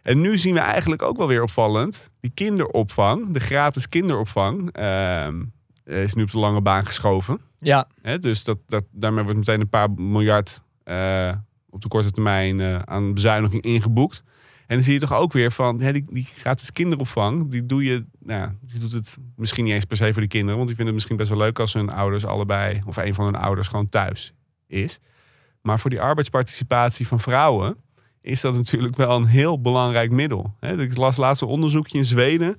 En nu zien we eigenlijk ook wel weer opvallend, die kinderopvang, de gratis kinderopvang, uh, is nu op de lange baan geschoven. Ja. dus dat, dat, daarmee wordt meteen een paar miljard uh, op de korte termijn uh, aan bezuiniging ingeboekt. En dan zie je toch ook weer van, hè, die, die gratis kinderopvang, die doe je, nou, je doet het misschien niet eens per se voor de kinderen, want die vinden het misschien best wel leuk als hun ouders allebei, of een van hun ouders gewoon thuis is. Maar voor die arbeidsparticipatie van vrouwen is dat natuurlijk wel een heel belangrijk middel. Ik las laatst een onderzoekje in Zweden.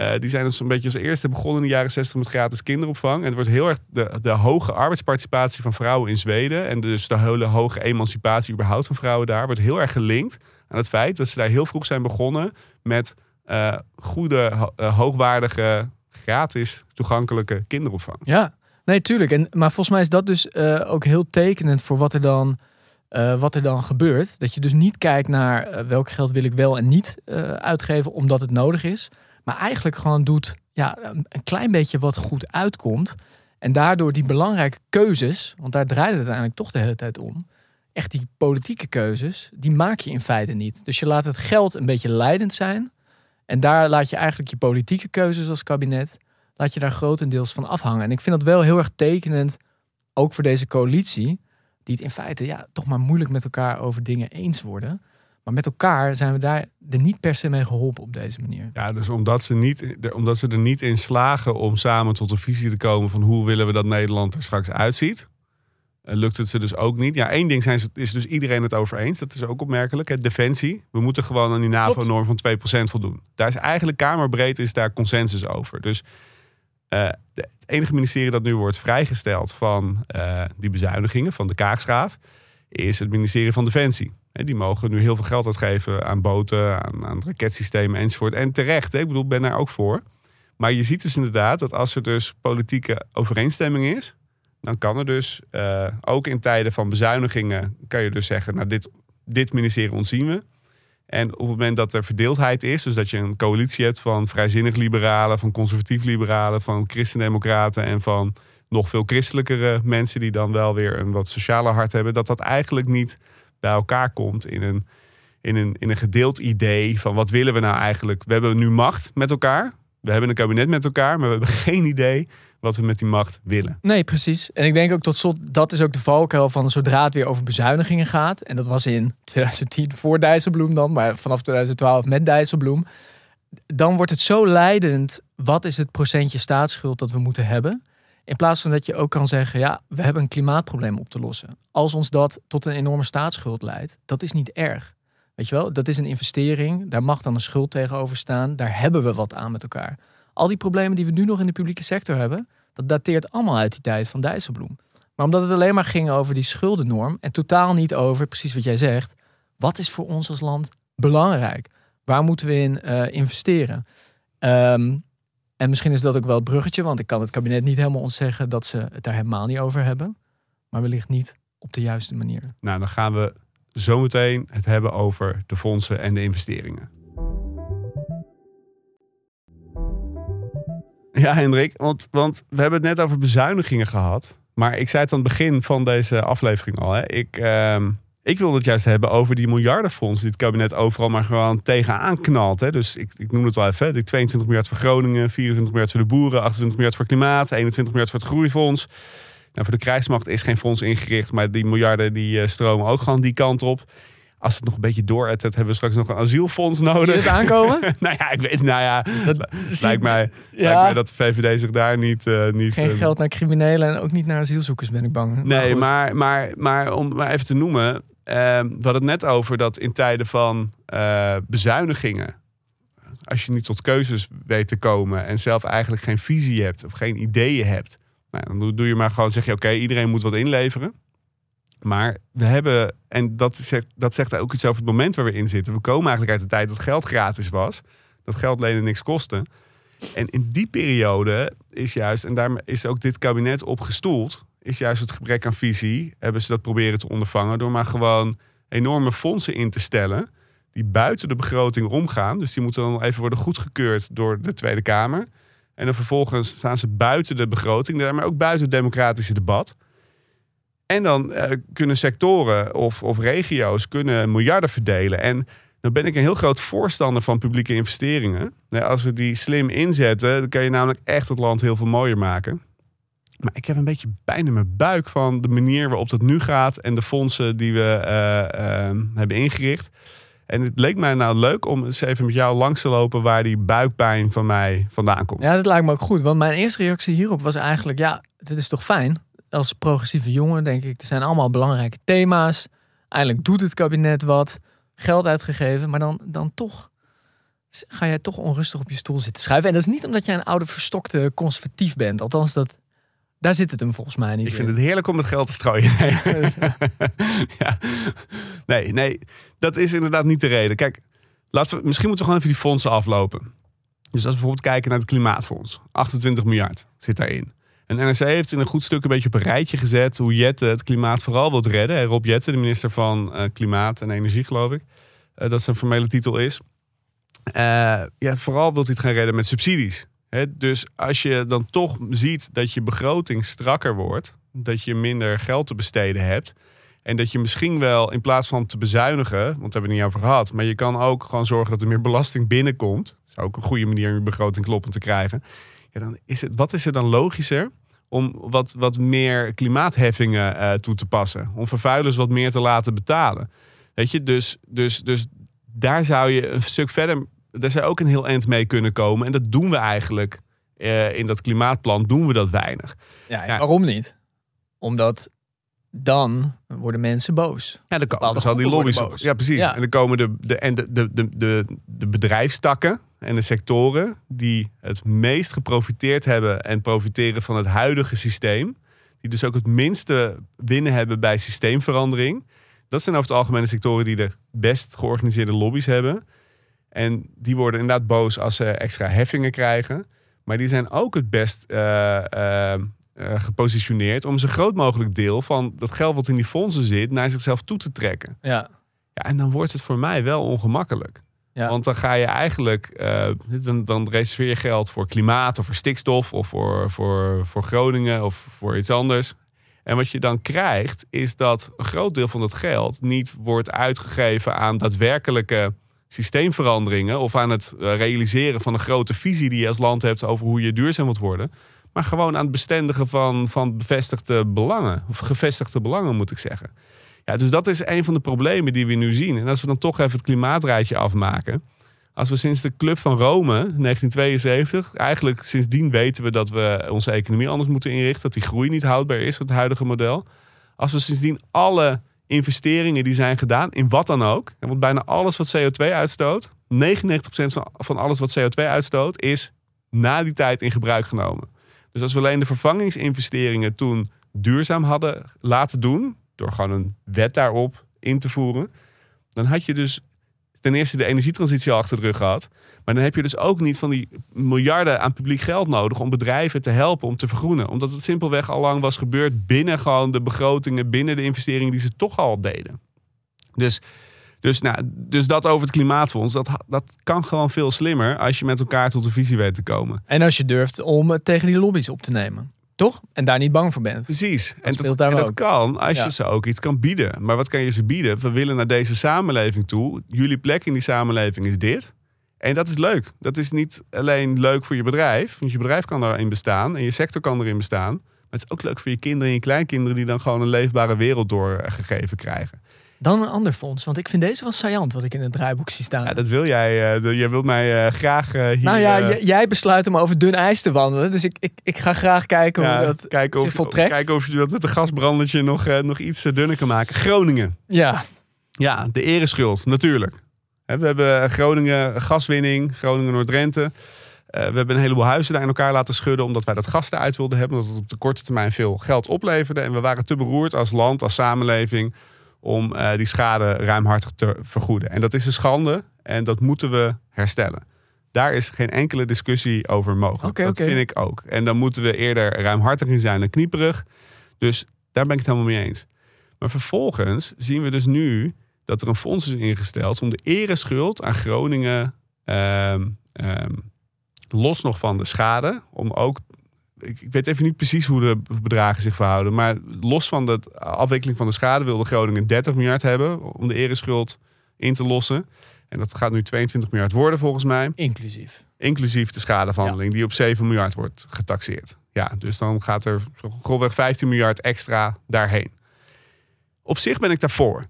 Uh, die zijn dus een beetje als eerste begonnen in de jaren 60 met gratis kinderopvang. En het wordt heel erg de, de hoge arbeidsparticipatie van vrouwen in Zweden. En dus de hele hoge emancipatie überhaupt van vrouwen daar. Wordt heel erg gelinkt aan het feit dat ze daar heel vroeg zijn begonnen met uh, goede, uh, hoogwaardige, gratis toegankelijke kinderopvang. Ja, nee, tuurlijk. En, maar volgens mij is dat dus ook heel tekenend voor wat er dan. wat er dan gebeurt. Dat je dus niet kijkt naar welk geld wil ik wel en niet uitgeven omdat het nodig is. Maar eigenlijk gewoon doet ja, een klein beetje wat goed uitkomt. En daardoor die belangrijke keuzes, want daar draait het uiteindelijk toch de hele tijd om. Echt die politieke keuzes, die maak je in feite niet. Dus je laat het geld een beetje leidend zijn. En daar laat je eigenlijk je politieke keuzes als kabinet, laat je daar grotendeels van afhangen. En ik vind dat wel heel erg tekenend, ook voor deze coalitie, die het in feite ja, toch maar moeilijk met elkaar over dingen eens worden. Maar met elkaar zijn we daar er niet per se mee geholpen op deze manier. Ja, dus omdat ze, niet, omdat ze er niet in slagen om samen tot een visie te komen van hoe willen we dat Nederland er straks uitziet, eh, lukt het ze dus ook niet. Ja, één ding zijn ze, is dus iedereen het over eens. Dat is ook opmerkelijk. Defensie. We moeten gewoon aan die NAVO-norm van 2% voldoen. Daar is eigenlijk kamerbreed is daar consensus over. Dus uh, het enige ministerie dat nu wordt vrijgesteld van uh, die bezuinigingen van de Kaagschraaf, is het ministerie van Defensie. Die mogen nu heel veel geld uitgeven aan boten, aan, aan raketsystemen enzovoort. En terecht, ik bedoel, ben daar ook voor. Maar je ziet dus inderdaad dat als er dus politieke overeenstemming is, dan kan er dus uh, ook in tijden van bezuinigingen, kan je dus zeggen, nou dit, dit ministerie ontzien we. En op het moment dat er verdeeldheid is, dus dat je een coalitie hebt van vrijzinnig liberalen, van conservatief liberalen, van christendemocraten en van nog veel christelijkere mensen die dan wel weer een wat socialer hart hebben, dat dat eigenlijk niet bij elkaar komt in een, in een, in een gedeeld idee van wat willen we nou eigenlijk. We hebben nu macht met elkaar. We hebben een kabinet met elkaar, maar we hebben geen idee wat we met die macht willen. Nee, precies. En ik denk ook tot slot, dat is ook de valkuil van zodra het weer over bezuinigingen gaat. En dat was in 2010 voor Dijsselbloem dan, maar vanaf 2012 met Dijsselbloem. Dan wordt het zo leidend, wat is het procentje staatsschuld dat we moeten hebben? In plaats van dat je ook kan zeggen, ja, we hebben een klimaatprobleem op te lossen. Als ons dat tot een enorme staatsschuld leidt, dat is niet erg. Weet je wel, dat is een investering, daar mag dan een schuld tegenover staan, daar hebben we wat aan met elkaar. Al die problemen die we nu nog in de publieke sector hebben, dat dateert allemaal uit die tijd van Dijsselbloem. Maar omdat het alleen maar ging over die schuldennorm en totaal niet over, precies wat jij zegt, wat is voor ons als land belangrijk? Waar moeten we in uh, investeren? Um, en misschien is dat ook wel het bruggetje, want ik kan het kabinet niet helemaal ontzeggen dat ze het daar helemaal niet over hebben. Maar wellicht niet op de juiste manier. Nou, dan gaan we zometeen het hebben over de fondsen en de investeringen. Ja, Hendrik, want, want we hebben het net over bezuinigingen gehad. Maar ik zei het aan het begin van deze aflevering al. Hè. Ik, uh, ik wil het juist hebben over die miljardenfonds die het kabinet overal maar gewoon tegenaan knalt. Hè. Dus ik, ik noem het wel even. De 22 miljard voor Groningen, 24 miljard voor de boeren, 28 miljard voor klimaat, 21 miljard voor het groeifonds. Nou, voor de krijgsmacht is geen fonds ingericht, maar die miljarden die uh, stromen ook gewoon die kant op. Als het nog een beetje dooret, hebben we straks nog een asielfonds nodig. Zie het aankomen? nou ja, ik weet, nou ja, dat, lijkt, mij, ja. lijkt mij dat de VVD zich daar niet... Uh, niet Geen uh, geld naar criminelen en ook niet naar asielzoekers, ben ik bang. Nee, maar, maar, maar om maar even te noemen, we hadden het net over dat in tijden van bezuinigingen, als je niet tot keuzes weet te komen en zelf eigenlijk geen visie hebt of geen ideeën hebt, nou, dan doe je maar gewoon, zeg je oké, iedereen moet wat inleveren. Maar we hebben, en dat zegt, dat zegt ook iets over het moment waar we in zitten. We komen eigenlijk uit de tijd dat geld gratis was. Dat geld lenen niks kostte. En in die periode is juist, en daar is ook dit kabinet op gestoeld, is juist het gebrek aan visie. Hebben ze dat proberen te ondervangen door maar gewoon enorme fondsen in te stellen. Die buiten de begroting omgaan. Dus die moeten dan even worden goedgekeurd door de Tweede Kamer. En dan vervolgens staan ze buiten de begroting, maar ook buiten het democratische debat. En dan uh, kunnen sectoren of, of regio's kunnen miljarden verdelen. En dan ben ik een heel groot voorstander van publieke investeringen. Als we die slim inzetten, dan kan je namelijk echt het land heel veel mooier maken. Maar ik heb een beetje pijn in mijn buik van de manier waarop dat nu gaat en de fondsen die we uh, uh, hebben ingericht. En het leek mij nou leuk om eens even met jou langs te lopen waar die buikpijn van mij vandaan komt. Ja, dat lijkt me ook goed. Want mijn eerste reactie hierop was eigenlijk, ja, dit is toch fijn? Als progressieve jongen denk ik, er zijn allemaal belangrijke thema's. Eindelijk doet het kabinet wat, geld uitgegeven, maar dan, dan toch ga jij toch onrustig op je stoel zitten schuiven. En dat is niet omdat jij een oude verstokte conservatief bent. Althans, dat, daar zit het hem volgens mij niet. Ik vind het heerlijk om het geld te strooien. Nee. ja. nee, nee, dat is inderdaad niet de reden. Kijk, laten we, misschien moeten we gewoon even die fondsen aflopen. Dus als we bijvoorbeeld kijken naar het Klimaatfonds. 28 miljard zit daarin. En NRC heeft in een goed stuk een beetje op een rijtje gezet hoe Jette het klimaat vooral wilt redden. Rob Jette, de minister van uh, Klimaat en Energie, geloof ik. Uh, dat zijn formele titel is. Uh, ja, vooral wilt hij het gaan redden met subsidies. Dus als je dan toch ziet dat je begroting strakker wordt, dat je minder geld te besteden hebt. En dat je misschien wel in plaats van te bezuinigen, want daar hebben we het niet over gehad, maar je kan ook gewoon zorgen dat er meer belasting binnenkomt. Dat is ook een goede manier om je begroting kloppend te krijgen. Ja, dan is het, wat is er dan logischer om wat, wat meer klimaatheffingen uh, toe te passen? Om vervuilers wat meer te laten betalen. Weet je, dus, dus, dus daar zou je een stuk verder daar zou ook een heel eind mee kunnen komen. En dat doen we eigenlijk uh, in dat klimaatplan, doen we dat weinig. Ja, ja. waarom niet? Omdat dan worden mensen boos. Ja, dan, dan zal die lobby's. Ja, precies. Ja. En dan komen de, de, en de, de, de, de, de bedrijfstakken en de sectoren die het meest geprofiteerd hebben en profiteren van het huidige systeem. Die dus ook het minste winnen hebben bij systeemverandering. Dat zijn over het algemeen de sectoren die de best georganiseerde lobby's hebben. En die worden inderdaad boos als ze extra heffingen krijgen. Maar die zijn ook het best uh, uh, uh, gepositioneerd om zo groot mogelijk deel van dat geld wat in die fondsen zit naar zichzelf toe te trekken. Ja. Ja, en dan wordt het voor mij wel ongemakkelijk. Ja. Want dan ga je eigenlijk, dan, dan reserveer je geld voor klimaat of voor stikstof of voor, voor, voor Groningen of voor iets anders. En wat je dan krijgt, is dat een groot deel van dat geld niet wordt uitgegeven aan daadwerkelijke systeemveranderingen of aan het eh, realiseren van een grote visie die je als land hebt over hoe je duurzaam wilt worden. Maar gewoon aan het bestendigen van, van bevestigde belangen. Of gevestigde belangen, moet ik zeggen. Ja, dus dat is een van de problemen die we nu zien. En als we dan toch even het klimaatrijtje afmaken. Als we sinds de Club van Rome, 1972, eigenlijk sindsdien weten we dat we onze economie anders moeten inrichten. Dat die groei niet houdbaar is, het huidige model. Als we sindsdien alle investeringen die zijn gedaan, in wat dan ook. Want bijna alles wat CO2 uitstoot, 99% van, alles wat CO2 uitstoot, is na die tijd in gebruik genomen. Dus als we alleen de vervangingsinvesteringen toen duurzaam hadden laten doen, door gewoon een wet daarop in te voeren, dan had je dus ten eerste de energietransitie achter de rug gehad. Maar dan heb je dus ook niet van die miljarden aan publiek geld nodig om bedrijven te helpen om te vergroenen. Omdat het simpelweg al lang was gebeurd binnen gewoon de begrotingen, binnen de investeringen die ze toch al deden. Dus, dus, nou, dus dat over het klimaatfonds, dat, dat kan gewoon veel slimmer als je met elkaar tot een visie weet te komen. En als je durft om tegen die lobby's op te nemen. Toch? En daar niet bang voor bent. Precies. en speelt dat, daar en ook. dat kan als Ja. je ze ook iets kan bieden. Maar wat kan je ze bieden? We willen naar deze samenleving toe. Jullie plek in die samenleving is dit. En dat is leuk. Dat is niet alleen leuk voor je bedrijf. Want je bedrijf kan daarin bestaan. En je sector kan erin bestaan. Maar het is ook leuk voor je kinderen en je kleinkinderen... die dan gewoon een leefbare wereld doorgegeven krijgen. Dan een ander fonds. Want ik vind deze wel saillant wat ik in het draaiboek zie staan. Ja, dat wil jij. de- jij wilt mij eh, graag eh, hier... nou ja, jij besluit om over dun ijs te wandelen. Dus ik, ik, ik ga graag kijken ja, hoe dat kijken, of, voltrekt. kijken of je dat met een gasbrandertje nog, nog iets dunner kan maken. Groningen. Ja, Ja, de ereschuld, natuurlijk. We hebben Groningen gaswinning, Groningen Noord-Drenthe. We hebben een heleboel huizen daar in elkaar laten schudden... omdat wij dat gas eruit wilden hebben. Omdat het op de korte termijn veel geld opleverde. En we waren te beroerd als land, als samenleving... om eh, die schade ruimhartig te vergoeden. En dat is een schande en dat moeten we herstellen. Daar is geen enkele discussie over mogelijk. Dat vind ik ook. En dan moeten we eerder ruimhartig in zijn dan knieperig. Dus daar ben ik het helemaal mee eens. Maar vervolgens zien we dus nu dat er een fonds is ingesteld om de ereschuld aan Groningen, ehm, ehm, los nog van de schade, om ook, ik, ik weet even niet precies hoe de bedragen zich verhouden, maar los van de afwikkeling van de schade wilde Groningen 30 miljard hebben om de ereschuld in te lossen. En dat gaat nu 22 miljard worden volgens mij. inclusief. Inclusief de schadeverhandeling die op 7 miljard wordt getaxeerd. Ja, dus dan gaat er grofweg 15 miljard extra daarheen. Op zich ben ik daarvoor.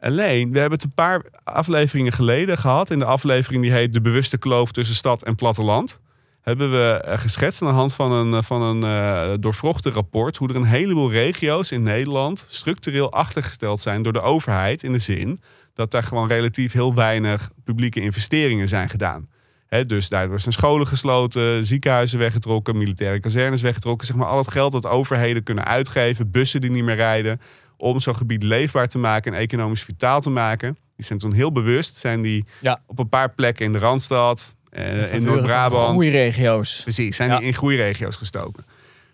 Alleen, we hebben het een paar afleveringen geleden gehad. In de aflevering die heet De bewuste kloof tussen stad en platteland. Hebben we eh, geschetst aan de hand van een, eh, van een eh, doorvrochte rapport. hoe er een heleboel regio's in Nederland structureel achtergesteld zijn door de overheid. In de zin dat daar gewoon relatief heel weinig publieke investeringen zijn gedaan. Hè, dus daardoor zijn scholen gesloten, ziekenhuizen weggetrokken, militaire kazernes weggetrokken. Zeg maar al het geld dat overheden kunnen uitgeven, bussen die niet meer rijden. om zo'n gebied leefbaar te maken en economisch vitaal te maken. Die zijn toen heel bewust, zijn die Ja. op een paar plekken in de Randstad, eh, in Noord-Brabant. Goede regio's. Precies, zijn Ja. die in groeiregio's gestoken.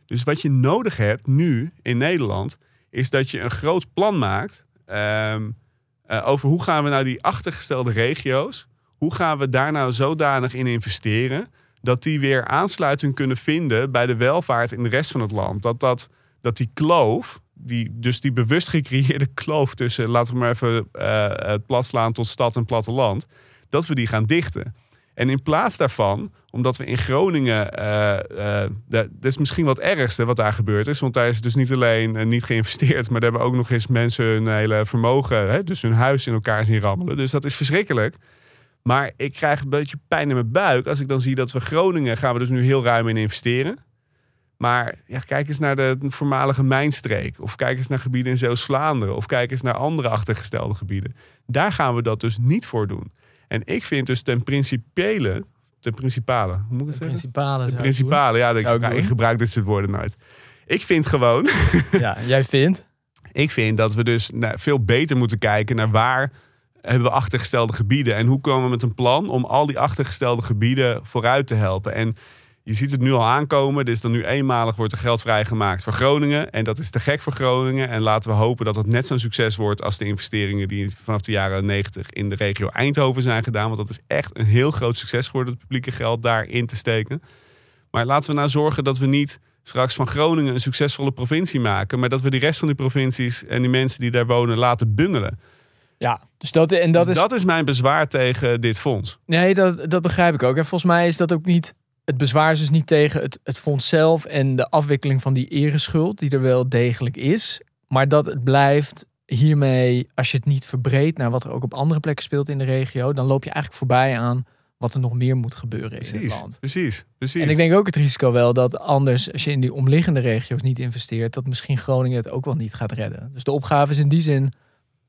Dus wat je nodig hebt nu in Nederland, is dat je een groot plan maakt eh, over hoe gaan we nou die achtergestelde regio's, hoe gaan we daar nou zodanig in investeren, dat die weer aansluiting kunnen vinden bij de welvaart in de rest van het land. Dat, dat, dat die kloof, die, dus die bewust gecreëerde kloof tussen, laten we maar even eh, het plat slaan tot stad en platteland, dat we die gaan dichten. En in plaats daarvan, omdat we in Groningen, eh, eh, dat is misschien wat ergste wat daar gebeurd is. Want daar is dus niet alleen eh, niet geïnvesteerd, maar daar hebben ook nog eens mensen hun hele vermogen, hè, dus hun huis in elkaar zien rammelen. Dus dat is verschrikkelijk. Maar ik krijg een beetje pijn in mijn buik als ik dan zie dat we Groningen gaan we dus nu heel ruim in investeren. Maar kijk eens naar de voormalige mijnstreek. Of kijk eens naar gebieden in Zeeuws-Vlaanderen. Of kijk eens naar andere achtergestelde gebieden. Daar gaan we dat dus niet voor doen. En ik vind dus ten principiële... Ten principale, hoe moet ik het zeggen? Principale. De principale, ja, ik, ik doen. gebruik dit soort woorden nooit. Ik vind gewoon. Ja, jij vindt. ik vind dat we dus nou, veel beter moeten kijken naar waar hebben we achtergestelde gebieden en hoe komen we met een plan om al die achtergestelde gebieden vooruit te helpen. En je ziet het nu al aankomen. Is dan nu eenmalig wordt er geld vrijgemaakt voor Groningen. En dat is te gek voor Groningen. En laten we hopen dat het net zo'n succes wordt als de investeringen die vanaf de jaren 90 in de regio Eindhoven zijn gedaan. Want dat is echt een heel groot succes geworden, het publieke geld daarin te steken. Maar laten we nou zorgen dat we niet straks van Groningen een succesvolle provincie maken. Maar dat we die rest van die provincies en die mensen die daar wonen laten bungelen. Ja, dus dat, en dat Dus is... dat is mijn bezwaar tegen dit fonds. Nee, dat, dat begrijp ik ook. En volgens mij is dat ook niet. Het bezwaar is dus niet tegen het, het fonds zelf en de afwikkeling van die ereschuld, die er wel degelijk is. Maar dat het blijft hiermee, als je het niet verbreedt naar wat er ook op andere plekken speelt in de regio, dan loop je eigenlijk voorbij aan wat er nog meer moet gebeuren in het land. precies, precies. En ik denk ook het risico wel dat anders, als je in die omliggende regio's niet investeert, dat misschien Groningen het ook wel niet gaat redden. Dus de opgave is in die zin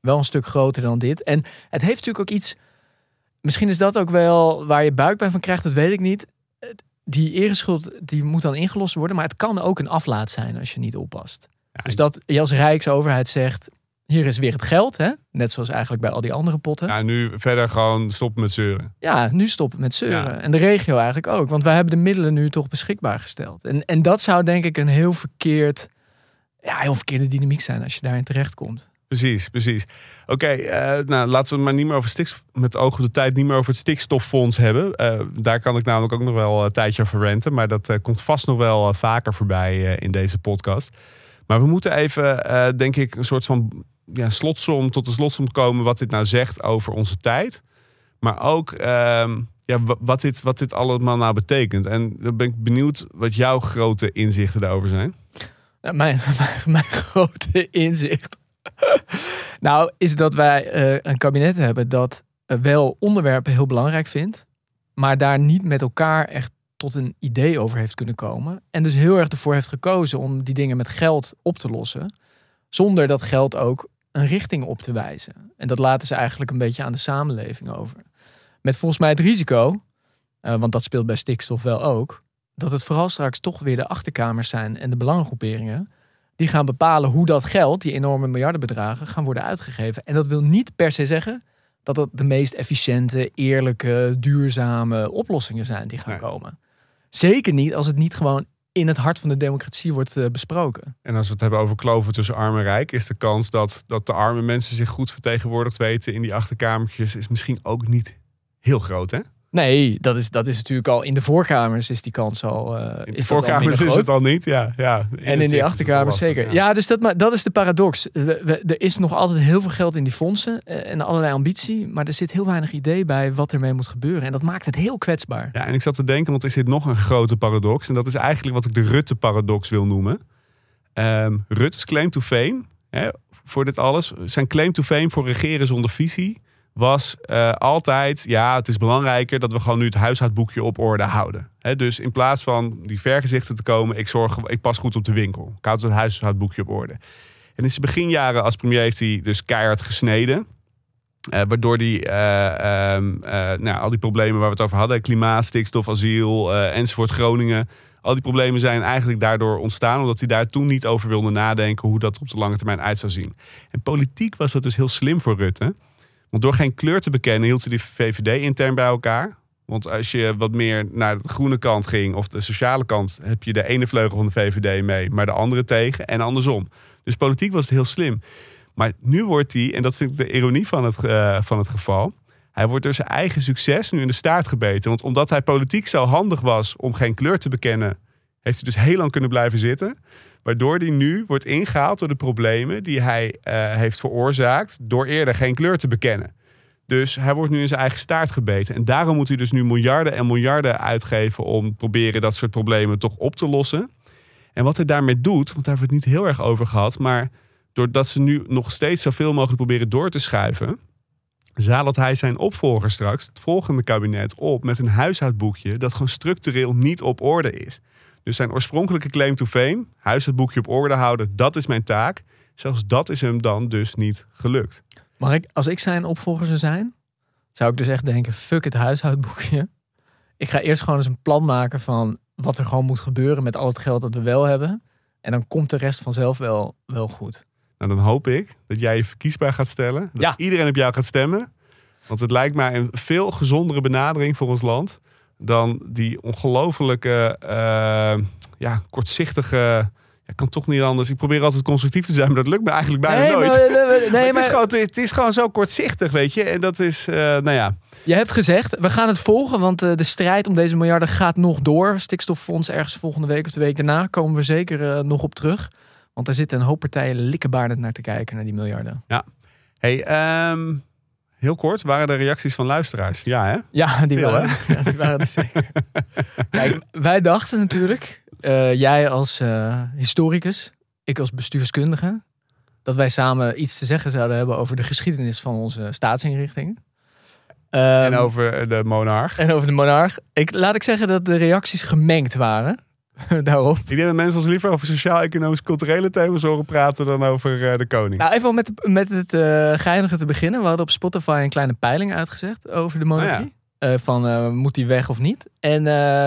wel een stuk groter dan dit. En het heeft natuurlijk ook iets. Misschien is dat ook wel waar je buikpijn van krijgt, dat weet ik niet. Die ereschuld die moet dan ingelost worden, maar het kan ook een aflaat zijn als je niet oppast. Ja, Dus dat je als Rijksoverheid zegt: hier is weer het geld, hè? net zoals eigenlijk bij al die andere potten. ja, nu verder gewoon stoppen met zeuren. Ja, nu stoppen met zeuren. Ja. En de regio eigenlijk ook. Want wij hebben de middelen nu toch beschikbaar gesteld. En, en dat zou denk ik een heel verkeerd... Ja, heel verkeerde dynamiek zijn als je daarin terechtkomt. Precies, precies. Oké, eh, nou laten we het maar niet meer over stikstof, met oog op de tijd, niet meer over het stikstoffonds hebben. Eh, daar kan ik namelijk ook nog wel een tijdje over renten, maar dat eh, komt vast nog wel vaker voorbij in deze podcast. Maar we moeten even, denk ik, een soort van ja, slotsom tot de slotsom komen wat dit nou zegt over onze tijd. Maar ook ehm, ja, wa- wat, dit, wat dit allemaal nou betekent. En dan ben ik benieuwd wat jouw grote inzichten daarover zijn. Mijn, mijn, mijn grote inzicht... nou, is dat wij eh, een kabinet hebben dat eh, wel onderwerpen heel belangrijk vindt... maar daar niet met elkaar echt tot een idee over heeft kunnen komen. En dus heel erg ervoor heeft gekozen om die dingen met geld op te lossen... zonder dat geld ook een richting op te wijzen. En dat laten ze eigenlijk een beetje aan de samenleving over. Met volgens mij het risico, eh, want dat speelt bij stikstof wel ook, dat het vooral straks toch weer de achterkamers zijn en de belangengroeperingen die gaan bepalen hoe dat geld, die enorme miljardenbedragen, gaan worden uitgegeven. En dat wil niet per se zeggen dat dat de meest efficiënte, eerlijke, duurzame oplossingen zijn die gaan Nee. komen. Zeker niet als het niet gewoon in het hart van de democratie wordt eh, besproken. En als we het hebben over kloven tussen arm en rijk, is de kans dat, dat de arme mensen zich goed vertegenwoordigd weten in die achterkamertjes, is misschien ook niet heel groot, hè? Nee, dat is, dat is natuurlijk al in de voorkamers is die kans al. eh, In de is dat al voorkamers is het al niet, ja. ja En in die achterkamers zeker. Ja, dus dat, maar dat is de paradox. We- we- er is nog altijd heel veel geld in die fondsen eh, en allerlei ambitie. Maar er zit heel weinig idee bij wat ermee moet gebeuren. En dat maakt het heel kwetsbaar. Ja, en ik zat te denken, want er zit nog een grote paradox. En dat is eigenlijk wat ik de Rutte-paradox wil noemen. Ehm Rutte's claim to fame, hè, voor dit alles, zijn claim to fame voor regeren zonder visie was eh, altijd, ja, het is belangrijker dat we gewoon nu het huishoudboekje op orde houden. Dus in plaats van die vergezichten te komen, ik, zorg, ik pas goed op de winkel. Ik houd het huishoudboekje op orde. En in zijn beginjaren als premier heeft hij dus keihard gesneden. Eh, waardoor die, eh, ehm, eh, nou, al die problemen waar we het over hadden, klimaat, stikstof, asiel enzovoort, Groningen. Al die problemen zijn eigenlijk daardoor ontstaan, omdat hij daar toen niet over wilde nadenken hoe dat op de lange termijn uit zou zien. En politiek was dat dus heel slim voor Rutte. Want door geen kleur te bekennen hield hij de VVD intern bij elkaar. Want als je wat meer naar de groene kant ging of de sociale kant, heb je de ene vleugel van de VVD mee, maar de andere tegen en andersom. Dus politiek was het heel slim. Maar nu wordt hij, en dat vind ik de ironie van het, eh, van het geval. Hij wordt door zijn eigen succes nu in de staart gebeten. Want omdat hij politiek zo handig was om geen kleur te bekennen, heeft hij dus heel lang kunnen blijven zitten. Waardoor hij nu wordt ingehaald door de problemen die hij eh, heeft veroorzaakt door eerder geen kleur te bekennen. Dus hij wordt nu in zijn eigen staart gebeten. En daarom moet hij dus nu miljarden en miljarden uitgeven om proberen dat soort problemen toch op te lossen. En wat hij daarmee doet, want daar hebben we het niet heel erg over gehad, maar doordat ze nu nog steeds zoveel mogelijk proberen door te schuiven, zadelt hij zijn opvolger straks, het volgende kabinet, op met een huishoudboekje dat gewoon structureel niet op orde is. Dus zijn oorspronkelijke claim to fame, huishoudboekje op orde houden, dat is mijn taak. Zelfs dat is hem dan dus niet gelukt. Mag ik, als ik zijn opvolger zou zijn, zou ik dus echt denken: fuck het huishoudboekje. Ik ga eerst gewoon eens een plan maken van wat er gewoon moet gebeuren met al het geld dat we wel hebben. En dan komt de rest vanzelf wel, wel goed. Nou, dan hoop ik dat jij je verkiesbaar gaat stellen. Dat Ja. iedereen op jou gaat stemmen. Want het lijkt mij een veel gezondere benadering voor ons land. Dan die ongelofelijke, eh, ja, kortzichtige ik kan toch niet anders. Ik probeer altijd constructief te zijn, maar dat lukt me eigenlijk bijna nee, nooit. maar, nee, Maar het, maar is gewoon, het is gewoon zo kortzichtig, weet je. En dat is, eh, nou ja, je hebt gezegd, we gaan het volgen, want eh, de strijd om deze miljarden gaat nog door. Stikstoffonds ergens volgende week of de week daarna komen we zeker eh, nog op terug. Want daar zitten een hoop partijen likkebaardend naar te kijken, naar die miljarden. hey, ehm, heel kort, waren er reacties van luisteraars? Ja, hè? Ja, die Veel, waren, ja, die waren er zeker. Kijk, wij dachten natuurlijk, eh, jij als eh, historicus, ik als bestuurskundige, dat wij samen iets te zeggen zouden hebben over de geschiedenis van onze staatsinrichtingen. Ehm, en over de monarch. en over de monarch. Ik, laat ik zeggen dat de reacties gemengd waren daarop. Ik denk dat mensen ons liever over sociaal-economisch culturele thema's horen praten dan over eh, de koning. Nou, even om met, met het eh geinige te beginnen. We hadden op Spotify een kleine peiling uitgezet over de monarchie. Eh, van moet die weg of niet? En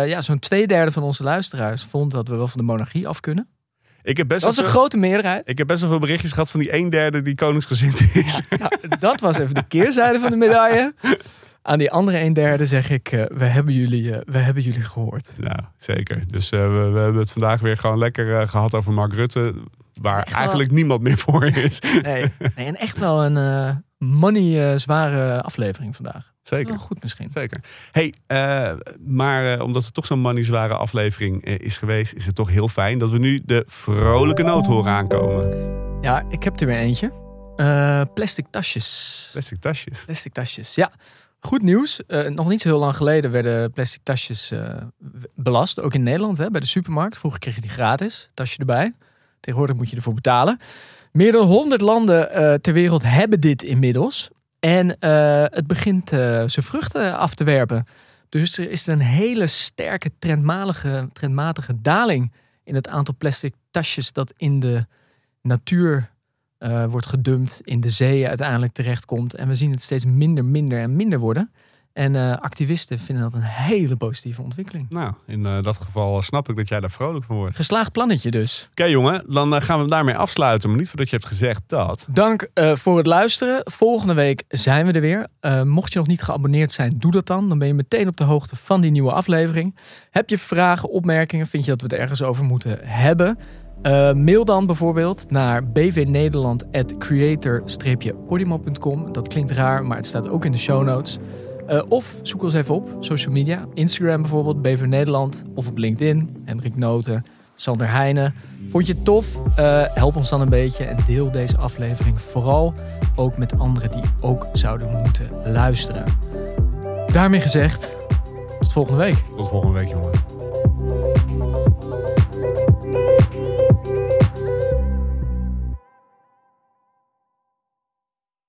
ja, zo'n twee derde van onze luisteraars vond dat we wel van de monarchie af kunnen. ik, heb best Dat wel een veel, grote meerderheid. ik heb best wel veel berichtjes gehad van die een derde die koningsgezind is. Nou, dat was even de keerzijde van de medaille. Aan die andere een derde zeg ik, eh, we, hebben jullie, eh, we hebben jullie gehoord. nou, zeker. Dus eh, we, we hebben het vandaag weer gewoon lekker eh, gehad over Mark Rutte. Waar Echt wel. eigenlijk niemand meer voor is. Nee, nee en echt wel een eh, money eh, zware aflevering vandaag. Zeker. Wel goed misschien. Zeker. Hey, eh, maar eh, omdat het toch zo'n money zware aflevering is geweest, is het toch heel fijn dat we nu de vrolijke noot horen aankomen. Ja, ik heb er weer eentje. Eh, plastic tasjes. Plastic tasjes. Plastic tasjes, ja. Goed nieuws. Eh, nog niet zo heel lang geleden werden plastic tasjes eh, belast. Ook in Nederland, hè, bij de supermarkt. Vroeger kreeg je die gratis, tasje erbij. Tegenwoordig moet je ervoor betalen. Meer dan 100 landen eh, ter wereld hebben dit inmiddels. En het begint zijn vruchten af te werpen. Dus er is een hele sterke trendmatige, trendmatige daling in het aantal plastic tasjes dat in de natuur eh, wordt gedumpt, in de zee uiteindelijk terechtkomt. En we zien het steeds minder, minder en minder worden. En eh, activisten vinden dat een hele positieve ontwikkeling. Nou, in eh, dat geval snap ik dat jij daar vrolijk van wordt. Geslaagd plannetje dus. Oké jongen, dan gaan we daarmee afsluiten. Maar niet voordat je hebt gezegd dat... Dank voor het luisteren. Volgende week zijn we er weer. Mocht je nog niet geabonneerd zijn, doe dat dan. Dan ben je meteen op de hoogte van die nieuwe aflevering. Heb je vragen, opmerkingen? Vind je dat we het ergens over moeten hebben? Eh, mail dan bijvoorbeeld naar bvnederland.creator-podimo.com. Dat klinkt raar, maar het staat ook in de show notes. Eh, of zoek ons even op, social media. Instagram bijvoorbeeld, BV Nederland. Of op LinkedIn, Hendrik Noten, Sander Heijnen. Vond je het tof? Eh, help ons dan een beetje en deel deze aflevering vooral ook met anderen die ook zouden moeten luisteren. Daarmee gezegd, tot volgende week. Tot volgende week jongen.